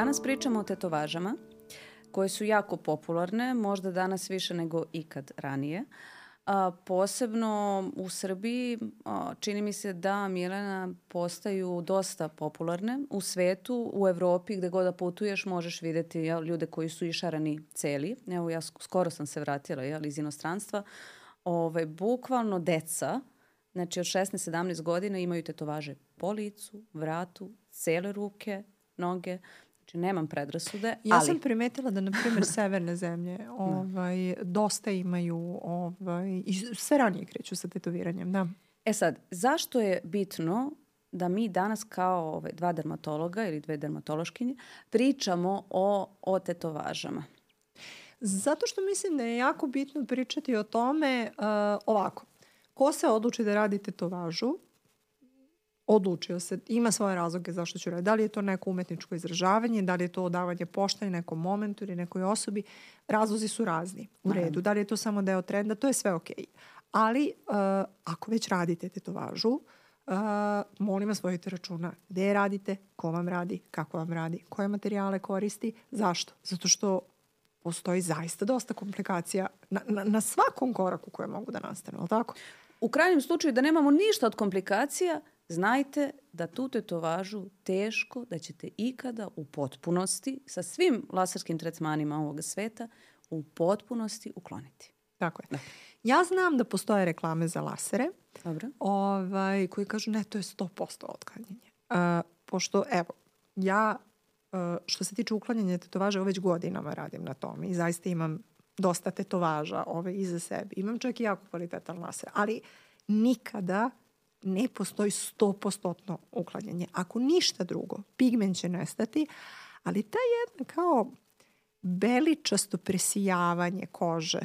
Danas pričamo o tetovažama koje su jako popularne, možda danas više nego ikad ranije. A, posebno u Srbiji a, čini mi se da Milena postaju dosta popularne. U svetu, u Evropi, gde god da putuješ, možeš videti jel, ljude koji su išarani celi. Evo, ja skoro sam se vratila jel, iz inostranstva. Ove, bukvalno deca, znači od 16-17 godina imaju tetovaže po licu, vratu, cele ruke, noge. Znači, nemam predrasude, ja ali... sam primetila da, na primjer, severne zemlje ovaj, dosta imaju ovaj, i sve ranije kreću sa tetoviranjem, da. E sad, zašto je bitno da mi danas kao ovaj, dva dermatologa ili dve dermatološkinje pričamo o, o tetovažama? Zato što mislim da je jako bitno pričati o tome uh, ovako. Ko se odluči da radi tetovažu, odlučio se, ima svoje razloge zašto ću raditi. Da li je to neko umetničko izražavanje, da li je to odavanje poštanje nekom momentu ili nekoj osobi. Razlozi su razni u redu. Da li je to samo deo trenda, to je sve okej. Okay. Ali uh, ako već radite tetovažu, uh, molim vas vojite računa gde je radite, ko vam radi, kako vam radi, koje materijale koristi, zašto? Zato što postoji zaista dosta komplikacija na, na, na svakom koraku koje mogu da nastanu, ali tako? U krajnjem slučaju da nemamo ništa od komplikacija, znajte da tu tetovažu teško da ćete ikada u potpunosti sa svim laserskim tretmanima ovoga sveta u potpunosti ukloniti. Tako je. Da. Ja znam da postoje reklame za lasere Dobro. ovaj, koji kažu ne, to je 100% otklanjanje. Uh, pošto, evo, ja uh, što se tiče uklanjanja tetovaža, već godinama radim na tome i zaista imam dosta tetovaža ove iza sebe. Imam čak i jako kvalitetan laser, ali nikada ne postoji 100% uklanjanje. Ako ništa drugo, pigment će nestati, ali ta jedna kao beličasto presijavanje kože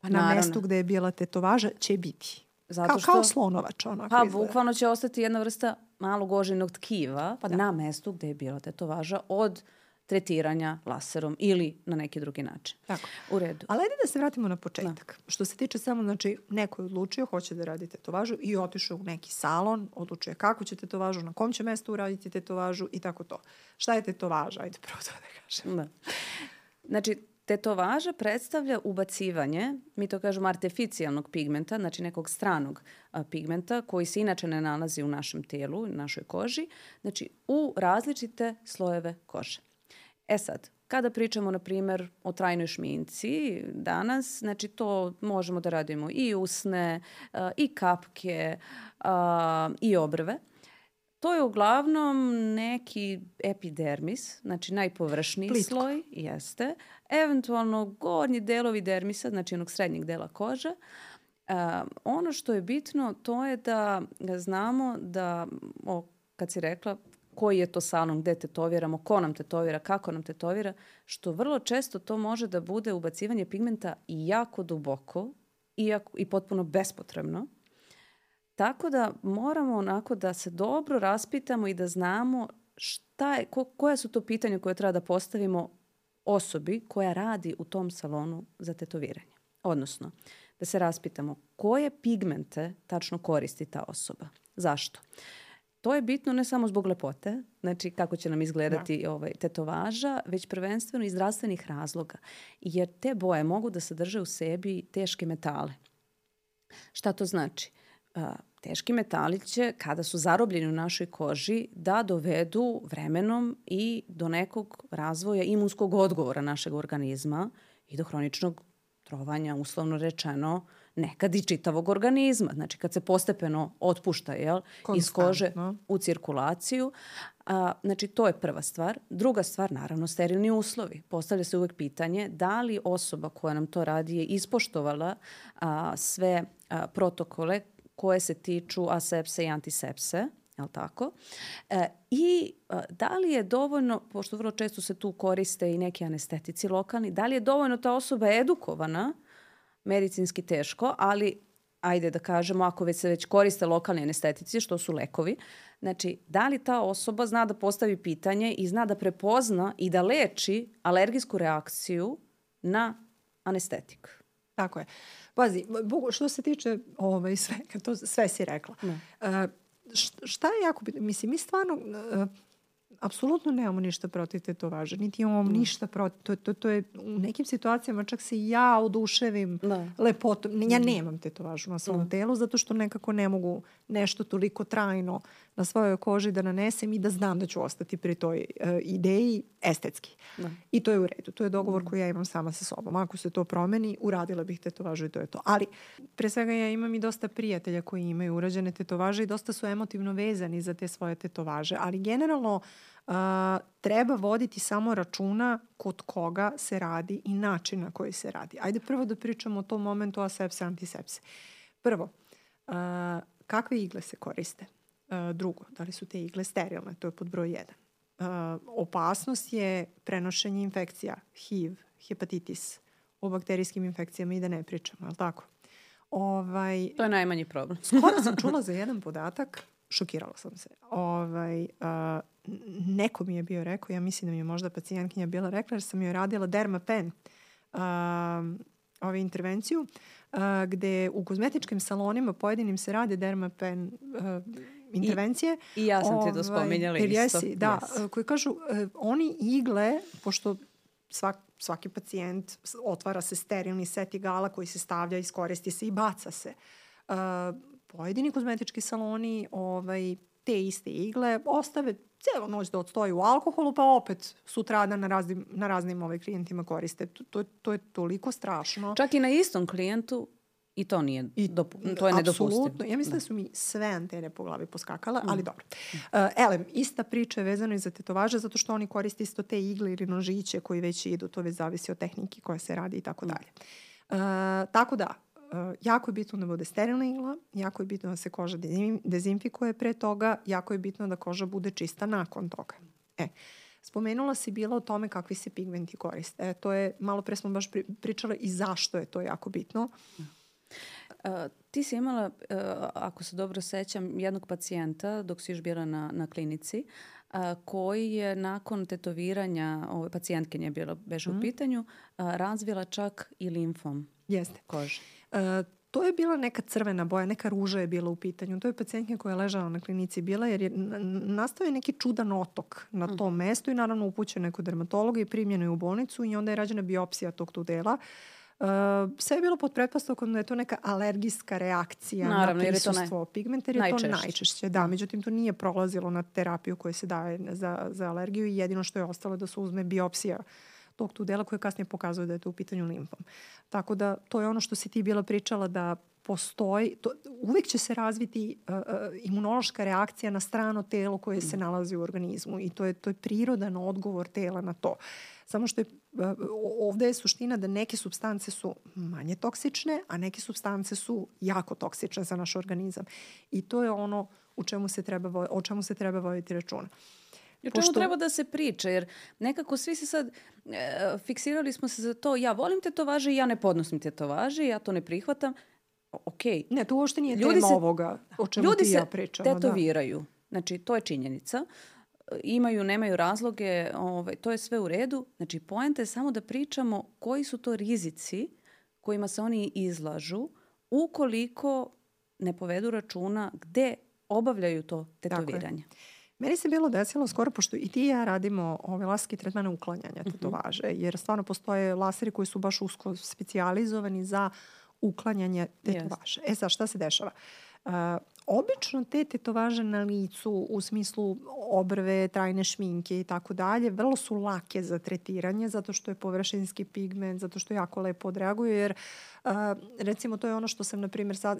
pa na naravno. mestu gde je bila tetovaža će biti. Zato kao, što, kao slonovač onako Pa izgleda. bukvalno će ostati jedna vrsta malog ožinog tkiva pa da. na mestu gde je bila tetovaža od tretiranja laserom ili na neki drugi način. Tako. U redu. Ali ajde da se vratimo na početak. Da. Što se tiče samo, znači, neko je odlučio, hoće da radi tetovažu i otišao u neki salon, odlučuje kako će tetovažu, na kom će mestu uraditi tetovažu i tako to. Šta je tetovaža? Ajde prvo to da kažem. Da. Znači, Tetovaža predstavlja ubacivanje, mi to kažemo artificijalnog pigmenta, znači nekog stranog a, pigmenta koji se inače ne nalazi u našem telu, u našoj koži, znači u različite slojeve kože. E sad, kada pričamo, na primer, o trajnoj šminci danas, znači to možemo da radimo i usne, i kapke, i obrve. To je uglavnom neki epidermis, znači najpovršniji Plitko. sloj, jeste. Eventualno gornji delovi dermisa, znači onog srednjeg dela kože. Uh, ono što je bitno to je da znamo da, o, kad si rekla, koji je to salon, gde tetoviramo, ko nam tetovira, kako nam tetovira, što vrlo često to može da bude ubacivanje pigmenta jako duboko i, jako, i potpuno bespotrebno. Tako da moramo onako da se dobro raspitamo i da znamo šta je, ko, koja su to pitanja koje treba da postavimo osobi koja radi u tom salonu za tetoviranje. Odnosno, da se raspitamo koje pigmente tačno koristi ta osoba. Zašto? To je bitno ne samo zbog lepote, znači kako će nam izgledati da. ovaj, tetovaža, već prvenstveno iz zdravstvenih razloga. Jer te boje mogu da sadrže u sebi teške metale. Šta to znači? A, teški metali će, kada su zarobljeni u našoj koži, da dovedu vremenom i do nekog razvoja imunskog odgovora našeg organizma i do hroničnog trovanja, uslovno rečeno, nekad i čitavog organizma. Znači kad se postepeno otpušta jel, iz kože u cirkulaciju. A, znači to je prva stvar. Druga stvar, naravno, sterilni uslovi. Postavlja se uvek pitanje da li osoba koja nam to radi je ispoštovala a, sve a, protokole koje se tiču asepse i antisepse, jel tako? E, I a, da li je dovoljno, pošto vrlo često se tu koriste i neki anestetici lokalni, da li je dovoljno ta osoba edukovana medicinski teško, ali ajde da kažemo, ako već se već koriste lokalni anestetici, što su lekovi, znači, da li ta osoba zna da postavi pitanje i zna da prepozna i da leči alergijsku reakciju na anestetik? Tako je. Pazi, što se tiče ovaj, sve, to sve si rekla. Ne. Uh, šta je jako bitno? Mislim, mi stvarno, uh, apsolutno nemamo ništa protiv tetovaža, niti imamo mm. ništa protiv. To, to, to je u nekim situacijama čak se ja oduševim da. lepotom. Ja mm. nemam tetovažu na svom mm. telu zato što nekako ne mogu nešto toliko trajno na svojoj koži da nanesem i da znam da ću ostati pri toj uh, ideji estetski. Da. I to je u redu. To je dogovor koji ja imam sama sa sobom. Ako se to promeni, uradila bih tetovažu i to je to. Ali, pre svega ja imam i dosta prijatelja koji imaju urađene tetovaže i dosta su emotivno vezani za te svoje tetovaže. Ali generalno, uh, treba voditi samo računa kod koga se radi i način na koji se radi. Ajde prvo da pričamo o tom momentu asepse, antisepse. Prvo, uh, kakve igle se koriste? drugo, da li su te igle sterilne, to je pod broj 1. opasnost je prenošenje infekcija, HIV, hepatitis, o bakterijskim infekcijama i da ne pričamo, je li tako? Ovaj, to je najmanji problem. skoro sam čula za jedan podatak, šokirala sam se. Ovaj, uh, neko mi je bio rekao, ja mislim da mi je možda pacijentkinja bila rekla, jer sam joj radila dermapen, uh, ovu intervenciju, uh, gde u kozmetičkim salonima pojedinim se rade dermapen uh, intervencije. I, i ja sam ovaj, ti to spominjala isto. Jesi, da, yes. koji kažu, uh, oni igle, pošto svak, svaki pacijent otvara se sterilni set igala koji se stavlja, iskoristi se i baca se. Uh, pojedini kozmetički saloni ovaj, te iste igle ostave celo noć da odstoji u alkoholu, pa opet sutradan na raznim, na raznim ovaj, klijentima koriste. To, to, to je toliko strašno. Čak i na istom klijentu I to nije, I, dopu, to je nedopustivo. Ja mislim da. da su mi sve antene po glavi poskakale, mm. ali dobro. Uh, elem, ista priča je vezana i za tetovaže, zato što oni koriste isto te igle ili nožiće koji već idu, to već zavisi od tehnike koja se radi i tako mm. dalje. Uh, tako da, jako je bitno da bude sterilna igla, jako je bitno da se koža dezinfikuje pre toga, jako je bitno da koža bude čista nakon toga. E, Spomenula si bila o tome kakvi se pigmenti koriste. E, to je, malo pre smo baš pri, pričale i zašto je to jako bitno. Mm Uh, ti si imala, uh, ako se dobro sećam, jednog pacijenta dok si još bila na, na klinici, uh, koji je nakon tetoviranja, ove pacijentkinje je bila mm. u mhm. pitanju, uh, razvila čak i limfom Jeste. kože. Uh, to je bila neka crvena boja, neka ruža je bila u pitanju. To je pacijentkinja koja je ležala na klinici bila jer je nastao je neki čudan otok na tom mm. mestu i naravno upućena je kod dermatologa i primljena je u bolnicu i onda je rađena biopsija tog tudela. Uh, Uh, sve je bilo pod pretpostavkom da je to neka alergijska reakcija Naravno, na prisustvo naj... pigmenta, jer je najčešće. to najčešće. Da, međutim, to nije prolazilo na terapiju koja se daje za, za alergiju i jedino što je ostalo da se uzme biopsija tog tu dela koje kasnije pokazuje da je to u pitanju limfom. Tako da to je ono što si ti bila pričala da postoji, to, uvek će se razviti uh, uh, imunološka reakcija na strano telo koje se nalazi u organizmu i to je, to je prirodan odgovor tela na to. Samo što je, uh, ovde je suština da neke substance su manje toksične, a neke substance su jako toksične za naš organizam. I to je ono u čemu se treba, o čemu se treba voditi računa. I o čemu Pošto... treba da se priča, jer nekako svi se sad, e, fiksirali smo se za to, ja volim tetovaže i ja ne podnosim tetovaže, ja to ne prihvatam ok. Ne, to uopšte nije ljudi tema se, ovoga o čemu ljudi ti ja pričam. Ljudi se tetoviraju. Da. Znači, to je činjenica. Imaju, nemaju razloge, ovaj, to je sve u redu. Znači, poenta je samo da pričamo koji su to rizici kojima se oni izlažu ukoliko ne povedu računa gde obavljaju to tetoviranje. Meni se bilo desilo skoro, pošto i ti i ja radimo ove laserske tretmane uklanjanja mhm. tetovaže, uh -huh. jer stvarno postoje laseri koji su baš usko specializovani za uklanjanje tetovaže. Yes. E sad, šta se dešava? Uh, obično te tetovaže na licu u smislu obrve, trajne šminke i tako dalje, vrlo su lake za tretiranje zato što je površinski pigment, zato što jako lepo odreaguje jer uh, recimo to je ono što sam na primjer sad,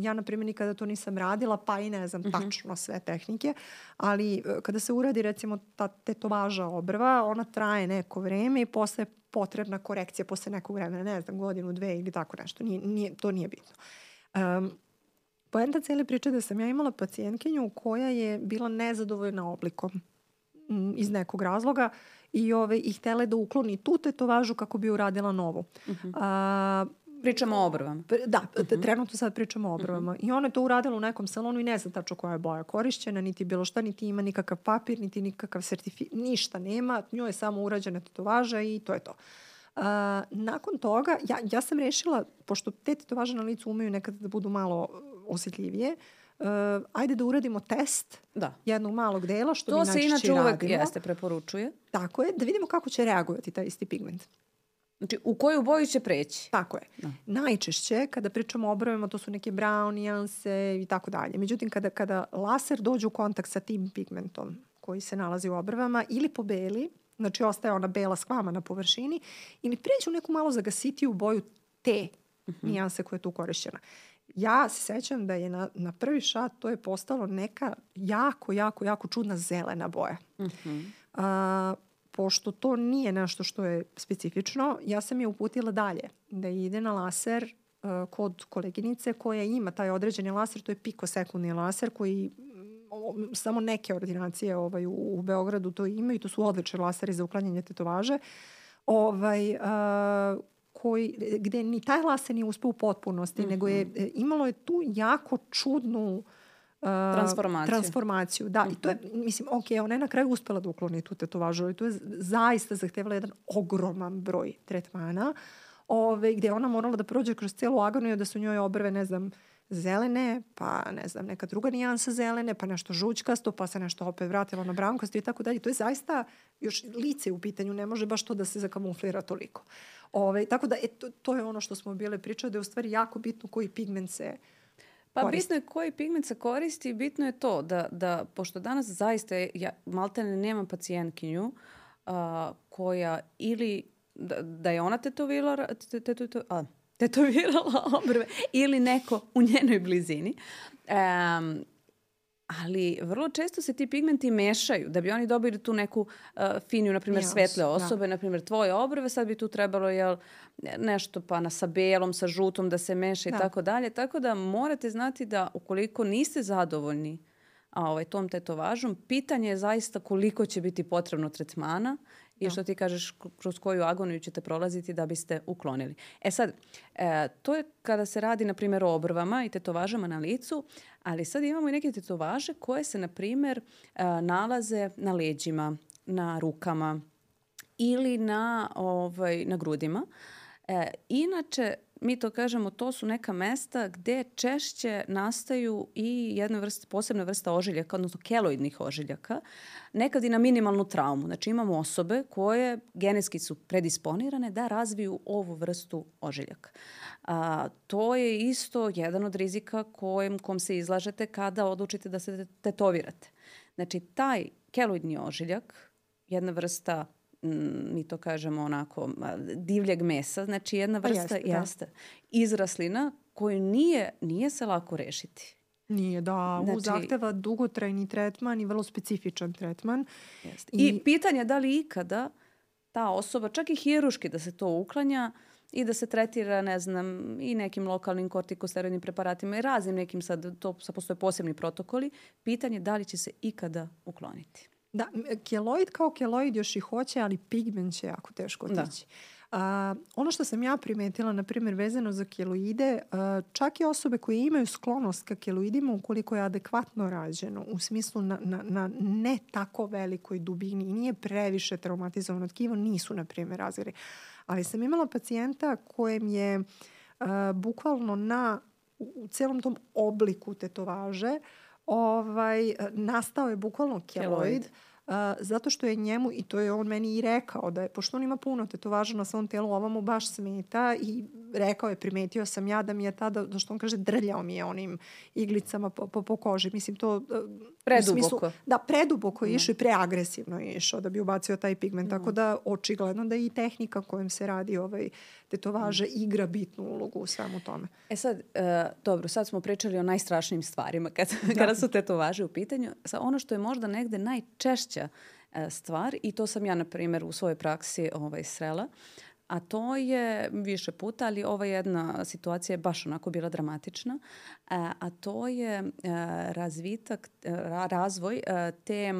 ja na primjer nikada to nisam radila pa i ne znam mhm. tačno sve tehnike, ali uh, kada se uradi recimo ta tetovaža obrva, ona traje neko vreme i posle potrebna korekcija posle nekog vremena, ne znam, godinu, dve ili tako nešto. Nije, nije, to nije bitno. Um, Poenta cijele priče da sam ja imala pacijentkinju koja je bila nezadovoljna oblikom m, iz nekog razloga i, ove, i htela da ukloni tu tetovažu kako bi uradila novu. Uh -huh. A, Pričamo o obrvama. Da, uh -huh. trenutno sad pričamo o obrvama. Uh -huh. I ona je to uradila u nekom salonu i ne zna tačno koja je boja korišćena, niti bilo šta, niti ima nikakav papir, niti nikakav sertifikat, ništa nema. Njoj je samo urađena tetovaža i to je to. Uh, nakon toga, ja, ja sam rešila, pošto te tetovaže na licu umeju nekada da budu malo osjetljivije, uh, ajde da uradimo test Da. jednog malog dela, što mi To se najčešće inače uvek radimo. jeste preporučuje. Tako je, da vidimo kako će reagovati taj isti pigment. Znači, u koju boju će preći? Tako je. Da. Najčešće, kada pričamo o obrvima, to su neke brown nijanse i tako dalje. Međutim, kada, kada laser dođe u kontakt sa tim pigmentom koji se nalazi u obrvama ili pobeli, znači ostaje ona bela skvama na površini, ili pređe u neku malo zagasitiju boju te nijanse koja je tu korišćena. Ja se sećam da je na, na prvi šat to je postalo neka jako, jako, jako čudna zelena boja. A, pošto to nije nešto što je specifično, ja sam je uputila dalje da ide na laser uh, kod koleginice koja ima taj određeni laser, to je pikosekundni laser koji mm, o- samo neke ordinacije ovaj, u, u Beogradu to imaju, to su odlični laseri za uklanjanje tetovaže, ovaj, uh, koji, gde ni taj laser nije uspeo u potpunosti, nego je e, imalo je tu jako čudnu uh, Transformaciju. transformaciju. Da, i to je, mislim, ok, ona je na kraju uspela da ukloni tu tetovažu, ali to je zaista zahtevala jedan ogroman broj tretmana, ove, gde je ona morala da prođe kroz celu agoniju, da su njoj obrve, ne znam, zelene, pa ne znam, neka druga nijansa zelene, pa nešto žućkasto, pa se nešto opet vratilo na brownkasto i tako dalje. To je zaista još lice u pitanju, ne može baš to da se zakamuflira toliko. Ove, tako da, e, to, to je ono što smo bile pričali, da je u stvari jako bitno koji pigment se Pa koristi. bitno je koji pigment se koristi, bitno je to da, da pošto danas zaista je, ja maltene nemam pacijentkinju a, koja ili da, da je ona tetovirala, te, te, te, a, tetovirala obrve ili neko u njenoj blizini. Um, ali vrlo često se ti pigmenti mešaju da bi oni dobili tu neku uh, finiju, na primjer, svetle da. osobe, na primjer, tvoje obrve, sad bi tu trebalo jel, nešto pa na sa belom, sa žutom da se meša i Da. tako dalje. Tako da morate znati da ukoliko niste zadovoljni a, ovaj, tom tetovažom, pitanje je zaista koliko će biti potrebno tretmana i što ti kažeš kroz koju agoniju ćete prolaziti da biste uklonili. E sad, e, to je kada se radi, na primjer, o obrvama i tetovažama na licu, ali sad imamo i neke tetovaže koje se, na primjer, e, nalaze na leđima, na rukama ili na, ovaj, na grudima. E, inače, mi to kažemo, to su neka mesta gde češće nastaju i jedna vrsta, posebna vrsta ožiljaka, odnosno keloidnih ožiljaka, nekad i na minimalnu traumu. Znači imamo osobe koje genetski su predisponirane da razviju ovu vrstu ožiljaka. A, to je isto jedan od rizika kojem, kom se izlažete kada odlučite da se tetovirate. Znači taj keloidni ožiljak, jedna vrsta mi to kažemo onako divljeg mesa, znači jedna Pa vrsta jeste, da. jeste, izraslina koju nije, nije se lako rešiti. Nije, da. Znači- zahteva dugotrajni tretman i vrlo specifičan tretman. Jeste. I, I- pitanje je da li ikada ta osoba, čak i hiruški da se to uklanja i da se tretira, ne znam, i nekim lokalnim kortikosteroidnim preparatima i raznim nekim sad, to sad postoje posebni protokoli, pitanje je da li će se ikada ukloniti. Da, keloid kao keloid još i hoće, ali pigment će jako teško Da. otići. A, ono što sam ja primetila, na primjer, vezano za keloide, a, čak i osobe koje imaju sklonost ka keloidima, ukoliko je adekvatno rađeno, u smislu na, na, na ne tako velikoj dubini i nije previše traumatizovano tkivo, nisu, na primjer, razvili. Ali sam imala pacijenta kojem je a, bukvalno na, u, u celom tom obliku tetovaže ovaj, nastao je bukvalno keloid, Keloid. Uh, zato što je njemu, i to je on meni i rekao, da je, pošto on ima puno tetovaža na svom telu, ova mu baš smeta i rekao je, primetio sam ja da mi je tada, da što on kaže, drljao mi je onim iglicama po, po, po koži. Mislim, to... u Preduboko. Smislu, da, preduboko je išao i preagresivno je išao da bi ubacio taj pigment. Tako da, očigledno da i tehnika kojom se radi ovaj tetovaže igra bitnu ulogu u svemu tome. E sad, e, dobro, sad smo pričali o najstrašnijim stvarima kad, kada su tetovaže u pitanju. Sa ono što je možda negde najčešća e, stvar, i to sam ja, na primjer, u svojoj praksi ovaj, srela, a to je više puta, ali ova jedna situacija je baš onako bila dramatična, a, a to je e, razvitak, e, ra- razvoj e, te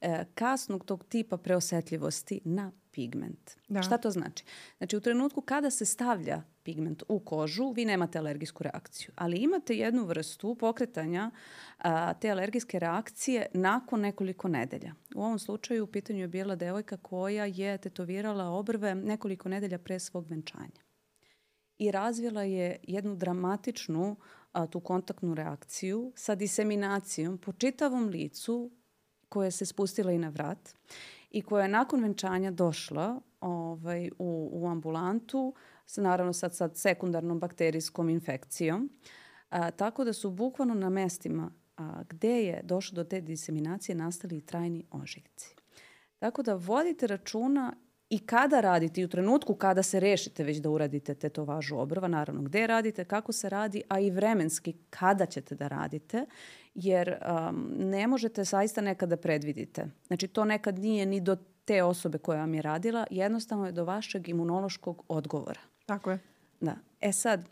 e, kasnog tog tipa preosetljivosti na pigment. Da. Šta to znači? Znači u trenutku kada se stavlja pigment u kožu, vi nemate alergijsku reakciju, ali imate jednu vrstu pokretanja a, te alergijske reakcije nakon nekoliko nedelja. U ovom slučaju u pitanju je bila devojka koja je tetovirala obrve nekoliko nedelja pre svog venčanja i razvila je jednu dramatičnu a, tu kontaktnu reakciju sa diseminacijom po čitavom licu koja se spustila i na vrat i koja je nakon venčanja došla ovaj, u, u ambulantu, sa, naravno sad, sad sekundarnom bakterijskom infekcijom. A, tako da su bukvalno na mestima a, gde je došlo do te diseminacije nastali i trajni ožiljci. Tako da vodite računa i kada radite i u trenutku kada se rešite već da uradite tetovažu obrva, naravno gde radite, kako se radi, a i vremenski kada ćete da radite, jer um, ne možete saista nekada predvidite. Znači to nekad nije ni do te osobe koja vam je radila, jednostavno je do vašeg imunološkog odgovora. Tako je. Da. E sad,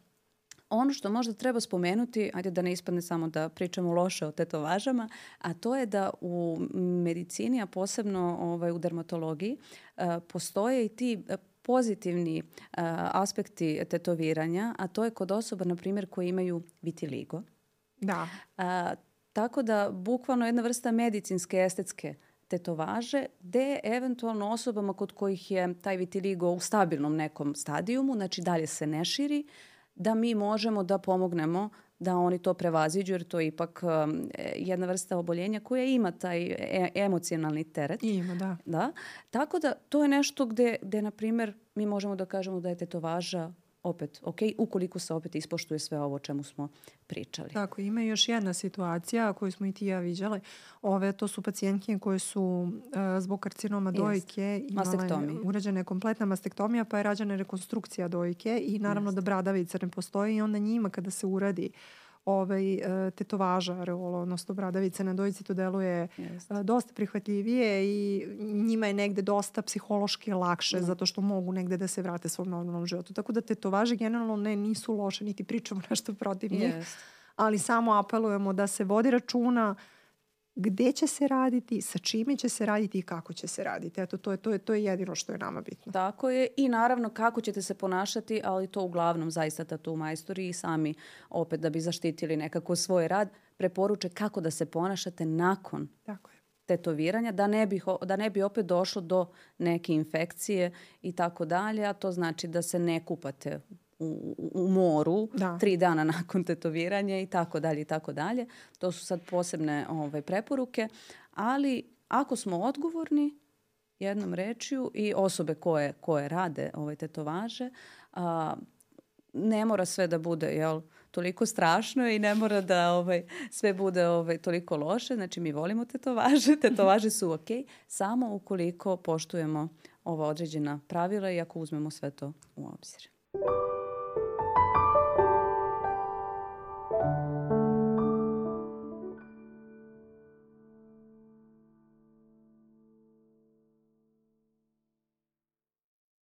ono što možda treba spomenuti, ajde da ne ispadne samo da pričamo loše o tetovažama, a to je da u medicini, a posebno ovaj, u dermatologiji, a, postoje i ti pozitivni a, aspekti tetoviranja, a to je kod osoba, na primjer, koji imaju vitiligo. Da. A, tako da, bukvalno jedna vrsta medicinske, estetske tetovaže, gde eventualno osobama kod kojih je taj vitiligo u stabilnom nekom stadijumu, znači dalje se ne širi, da mi možemo da pomognemo da oni to prevaziđu, jer to je ipak um, jedna vrsta oboljenja koja ima taj e emocionalni teret. Ima, da. da. Tako da to je nešto gde, gde na primer, mi možemo da kažemo da je tetovaža opet ok, ukoliko se opet ispoštuje sve ovo o čemu smo pričali. Tako, ima još jedna situacija koju smo i ti ja viđale. Ove, to su pacijentke koje su uh, zbog karcinoma dojke imale urađena kompletna mastektomija pa je rađena rekonstrukcija dojke i naravno Jest. da bradavica ne postoji i onda njima kada se uradi uh, ovaj, e, tetovaža areola, odnosno bradavice na dojici, to deluje. E, dosta prihvatljivije i njima je negde dosta psihološki lakše mm. zato što mogu negde da se vrate svom normalnom životu. Tako da tetovaže generalno ne nisu loše, niti pričamo nešto protiv njih, Jest. ali samo apelujemo da se vodi računa uh, gde će se raditi, sa čime će se raditi i kako će se raditi. Eto, to je, to je, to je jedino što je nama bitno. Tako je i naravno kako ćete se ponašati, ali to uglavnom zaista tatu majstori i sami opet da bi zaštitili nekako svoj rad, preporuče kako da se ponašate nakon Tako je tetoviranja, da ne, bi, da ne bi opet došlo do neke infekcije i tako dalje, a to znači da se ne kupate u, u moru da. tri dana nakon tetoviranja i tako dalje i tako dalje. To su sad posebne ovaj, preporuke, ali ako smo odgovorni jednom rečju i osobe koje, koje rade ovaj, tetovaže, a, ne mora sve da bude jel, toliko strašno i ne mora da ovaj, sve bude ovaj, toliko loše. Znači mi volimo tetovaže, tetovaže su ok, samo ukoliko poštujemo ova određena pravila i ako uzmemo sve to u obzir.